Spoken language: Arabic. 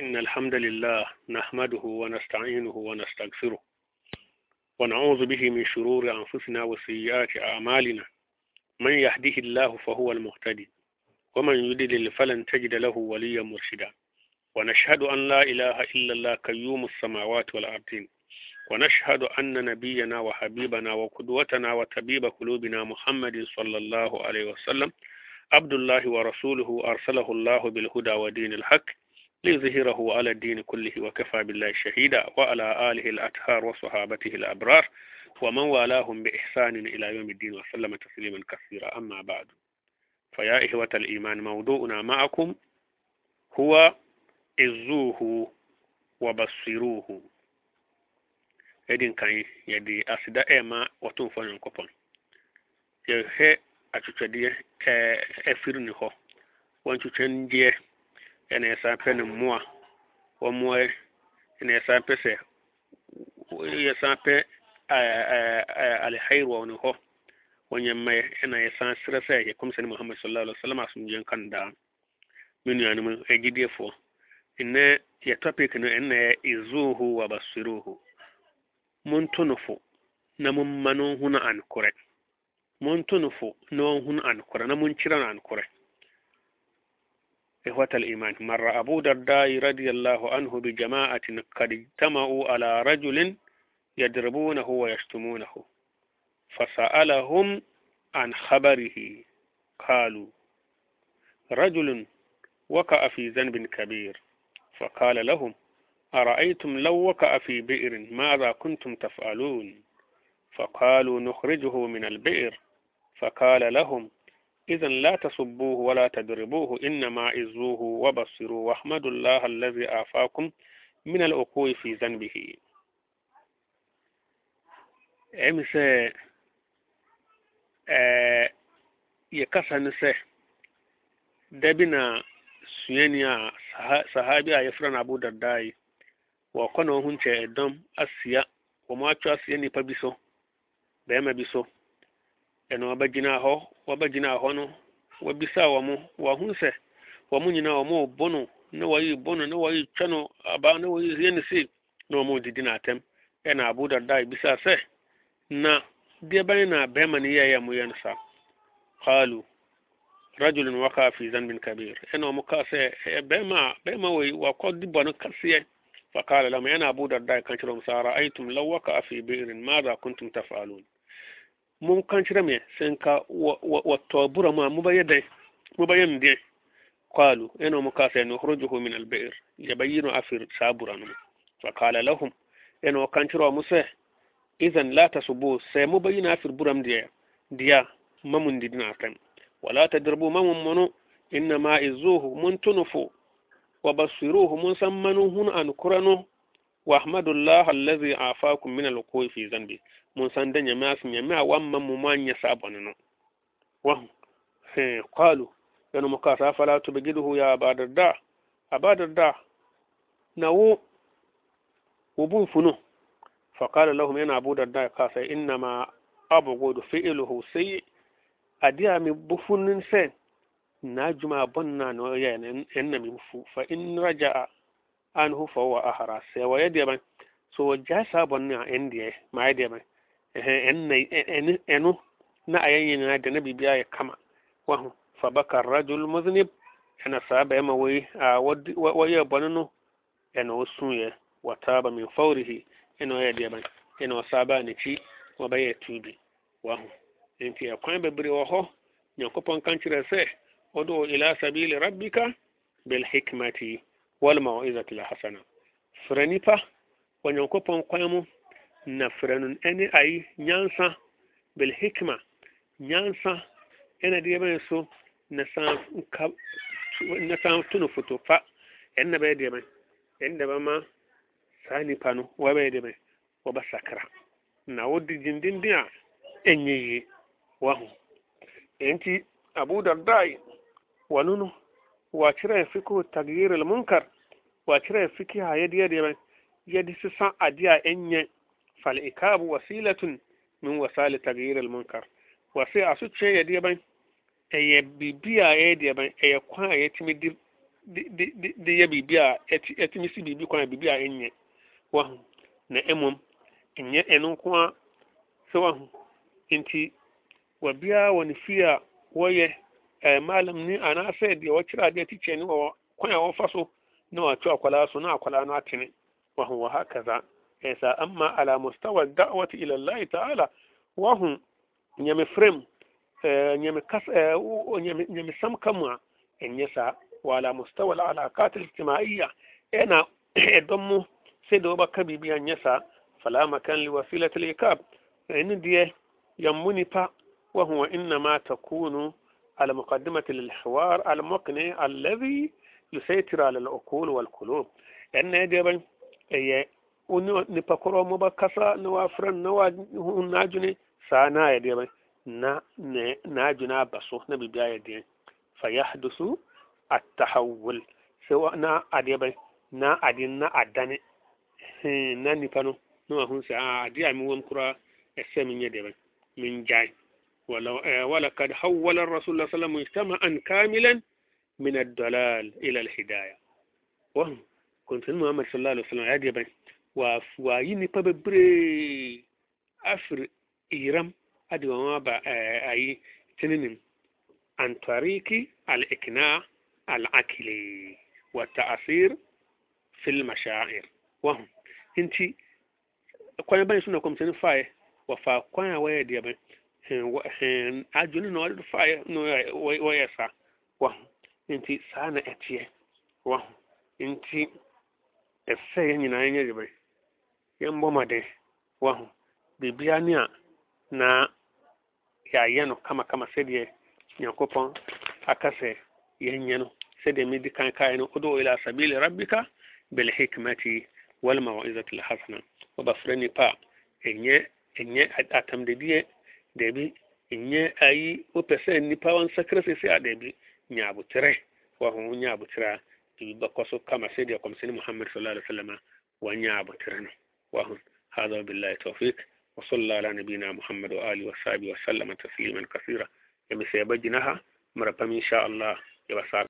إن الحمد لله نحمده ونستعينه ونستغفره ونعوذ به من شرور أنفسنا وسيئات أعمالنا. من يهده الله فهو المهتدي ومن يدلل فلن تجد له وليا مرشدا. ونشهد أن لا إله إلا الله قيوم السماوات والأرضين. ونشهد أن نبينا وحبيبنا وقدوتنا وطبيب قلوبنا محمد صلى الله عليه وسلم عبد الله ورسوله أرسله الله بالهدى ودين الحق. ليظهره على الدين كله وكفى بالله شهيدا وعلى آله الأطهار وصحابته الأبرار ومن والاهم بإحسان إلى يوم الدين وسلم تسليما كثيرا. أما بعد فيا إخوة الإيمان موضوعنا معكم هو إزوه وبصروه. edin kan yɛde aseda ɛma wɔtomfoɔ nyankopɔn yɛhwɛ atwitwadeɛ ɛfiri hɔ wɔntwitwandeɛ ɛna yɛsan pɛ ne mmoa wɔmmoa ɛna yɛsan pɛ sɛ yɛsan pɛ hayr wɔ ne hɔ wɔnyɛ mmaɛ ɛna yɛsan serɛ sɛ yɛkɔm sɛ ne muhammad sallallahu alaihi wasallam asomdwe nka no daa me nuanom agyidiefoɔ ene yɛ topic no ene izuhu wa basiruhu. Mun tunufu na mun mano huna an kure. Mun tunufu na hun an kure na mun cira an kure إخوة الإيمان. مر أبو درداء رضي الله عنه بجماعة قد اجتمعوا على رجل يضربونه ويشتمونه فسألهم عن خبره. قالوا رجل وقع في ذنب كبير. فقال لهم أرأيتم لو وقع في بئر ماذا كنتم تفعلون؟ فقالوا نخرجه من البئر. فقال لهم izan la tasubbuhu wala tadribuhu innama izuhu wa basiru wa ahmadullah allazi afakum min al-uqui fi zanbihi emise eh ya kasani se dabina suyaniya sahabi a yafran abu dardai wa kwana hunce dom asiya wa ma asiya ni pa biso bɛrima bi so ɛna wɔbɛgyina hɔ wɔbɛgyina hɔ no wɔbisa wɔn mo wɔho sɛ wɔn mo nyinaa wɔn rebɔ no na wɔyi bɔ no na wɔyi twɛ no abaa na wɔyi yɛ no sei na wɔn redidi n'atɛm ɛna abu dada ebisa sɛ na deɛ bɛn na bɛrima no yɛɛyɛ mo yɛ no saa kaalu rajul no waka fi zan bin kabir ɛna wɔn kaa sɛ ɛyɛ bɛrima a bɛrima wɔ wakɔ di bɔ no kaseɛ fakala lam ɛna abu dada kan wɔn saa ara ayitum law waka fi biirin maada kuntum tafaalun mun kan kanchira me senka wato bura ma mu bayade mu bayam dai qalu eno mu kasa no khrujuhu min al-ba'r yabayinu afir saburan fa qala lahum eno kanchira mu sai idan la tasubu sai mu bayina afir buram dia dia mamun didina kan. Wala tadrubu mamun munu inna ma izuhu mun tunufu wa basiruhu mun san manun hun an qurano wa ahmadullah allazi afakum min al-qofi zambi mun san da nyame afi nyame a wamma mu ma nya sabon no. Wa he qalu yana muka sa fala tubgiduhu ya abadarda abadarda na wo wubun funo faqala lahum yana abu darda ka sai inna ma abghudu fi'luhu sayyi. Adiya mi bufunin sen na juma bonna no ya enna mi bufu. Fa in raja'a anhu fa huwa ahra. Sai wa yadi ban so ja sabon na indiye ma yadi ban ɛno na ayɛ nyinaa de na biribiara yɛ kama. Waho fabaka rajul muznib ɛna saa bɛrima wei a wɔyɛɛ bɔne no ɛna ɔsuiɛ. Wataba min faurihi ɛna ɔyɛ deɛ ban ɛna ɔsaa baa n'akyi wɔbɛyɛ tuubi. Waho nti ɛkwan bebree wɔ hɔ nyankopɔn ka nkyerɛ sɛ ɔdo ila sabili rabbika bilhikmati walmawizati lhasana frɛ nipa wɔ nyankopɔn kwan mu nafranun ɛne ayi nyansa bil hikma nyansa ɛna deɛ bɛn so na san tunu foto fa ɛn na bɛyɛ deɛ bɛn ɛn da ma saa nipa no wa bɛyɛ deɛ bɛn wa ba sakara na wo di dindindin a ɛnyɛ yie wa ho ɛnti abu dardai wa nunu wa kyerɛ fikihu tagyir al munkar wa kyerɛ fikihu a yɛdeɛ deɛ bɛn yɛde sisan adeɛ a ɛnyɛ فالإكاب وسيلة من وسائل تغيير المنكر وسي أسوت شيء يدي بان أي بيبيا يدي بان أي كوان يتمي دي de yɛ biribi a ɛtumi si biribi kwan a biribi a ɛnyɛ wahu na mmom ɛnyɛ ɛno nko a sɛ wahu nti wabiara wɔ ne fie a wɔyɛ ɛɛ malam ni anaasɛ deɛ wɔkyerɛ adeɛ tikyɛ ne wɔ kwan a wɔfa so na wato akwadaa so na akwadaa no atene wahu wɔ ha إذا أما على مستوى الدعوة إلى الله تعالى وهم نيم فريم نيم كس آه، نيم نعم، نعم سم كما إن يسا وعلى مستوى العلاقات الاجتماعية أنا دمو سيدو بكبي بيان يسا فلا مكان لوسيلة الإيكاب إن دي يموني با وهو إنما تكون على مقدمة للحوار المقنع الذي يسيطر على العقول والقلوب. إن دي بي أن nipa korɔ mo ba kasa na wafrɛ no na wahu n'adwene saa na ayɛ deɛ na n'adwene aba so na biribi ayɛ deɛ fa yahdusu atahawul sɛ na adeɛ bɛn na adeɛ na adane na nipa no na wahu sɛ adeɛ a mewɔ m koraa ɛsɛ menyɛ deɛ bɛn mengyae ولقد حول الرسول صلى الله عليه وسلم مجتمعا كاملا من الضلال إلى الهداية وهم كنت محمد صلى الله عليه وسلم هذه wɔayi nnipa bebree afiri iram ade wɔn aba ɛɛ ayi tininim antariki al-ikna al-akili wa ta'asir fil mashair wahu nti kwan bɛn so na kɔmtɛn fae wɔfa kwan a wɔyɛ deɛ bɛn hɛn eh, eh, adwene na wɔde fae na wɔyɛ sa. Wahu nti saa na ɛteɛ. Wahu nti ɛsɛ yɛn nyinaa yɛn deɛ bɛn yɛmbɔ mmɔden waho biribia ne a na yɛayɛ no kamakama sɛdeɛ nyankopɔn aka sɛ yɛnyɛ no sɛdeɛ medi kan kae no udu ila sabili rabbika bilhikmati walmawizati lhasana wɔbafrɛ nipa a ɛnyɛ ɛnyɛ atamdedeɛ daabi ɛnyɛ ayi wopɛ sɛ nnipa wansakra sɛsɛ a daabi nya aboterɛ waho nya aboterɛ a biribi bɛkɔ so kama sɛdeɛ kɔmsɛne muhammad sallallahu alaihi wasallam wanya aboterɛ no waho هذا بالله توفيق وصلى الله على نبينا محمد وآله وصحبه وسلم تسليما كثيرا. يمسي بجنها. مربم إن شاء الله. يبصار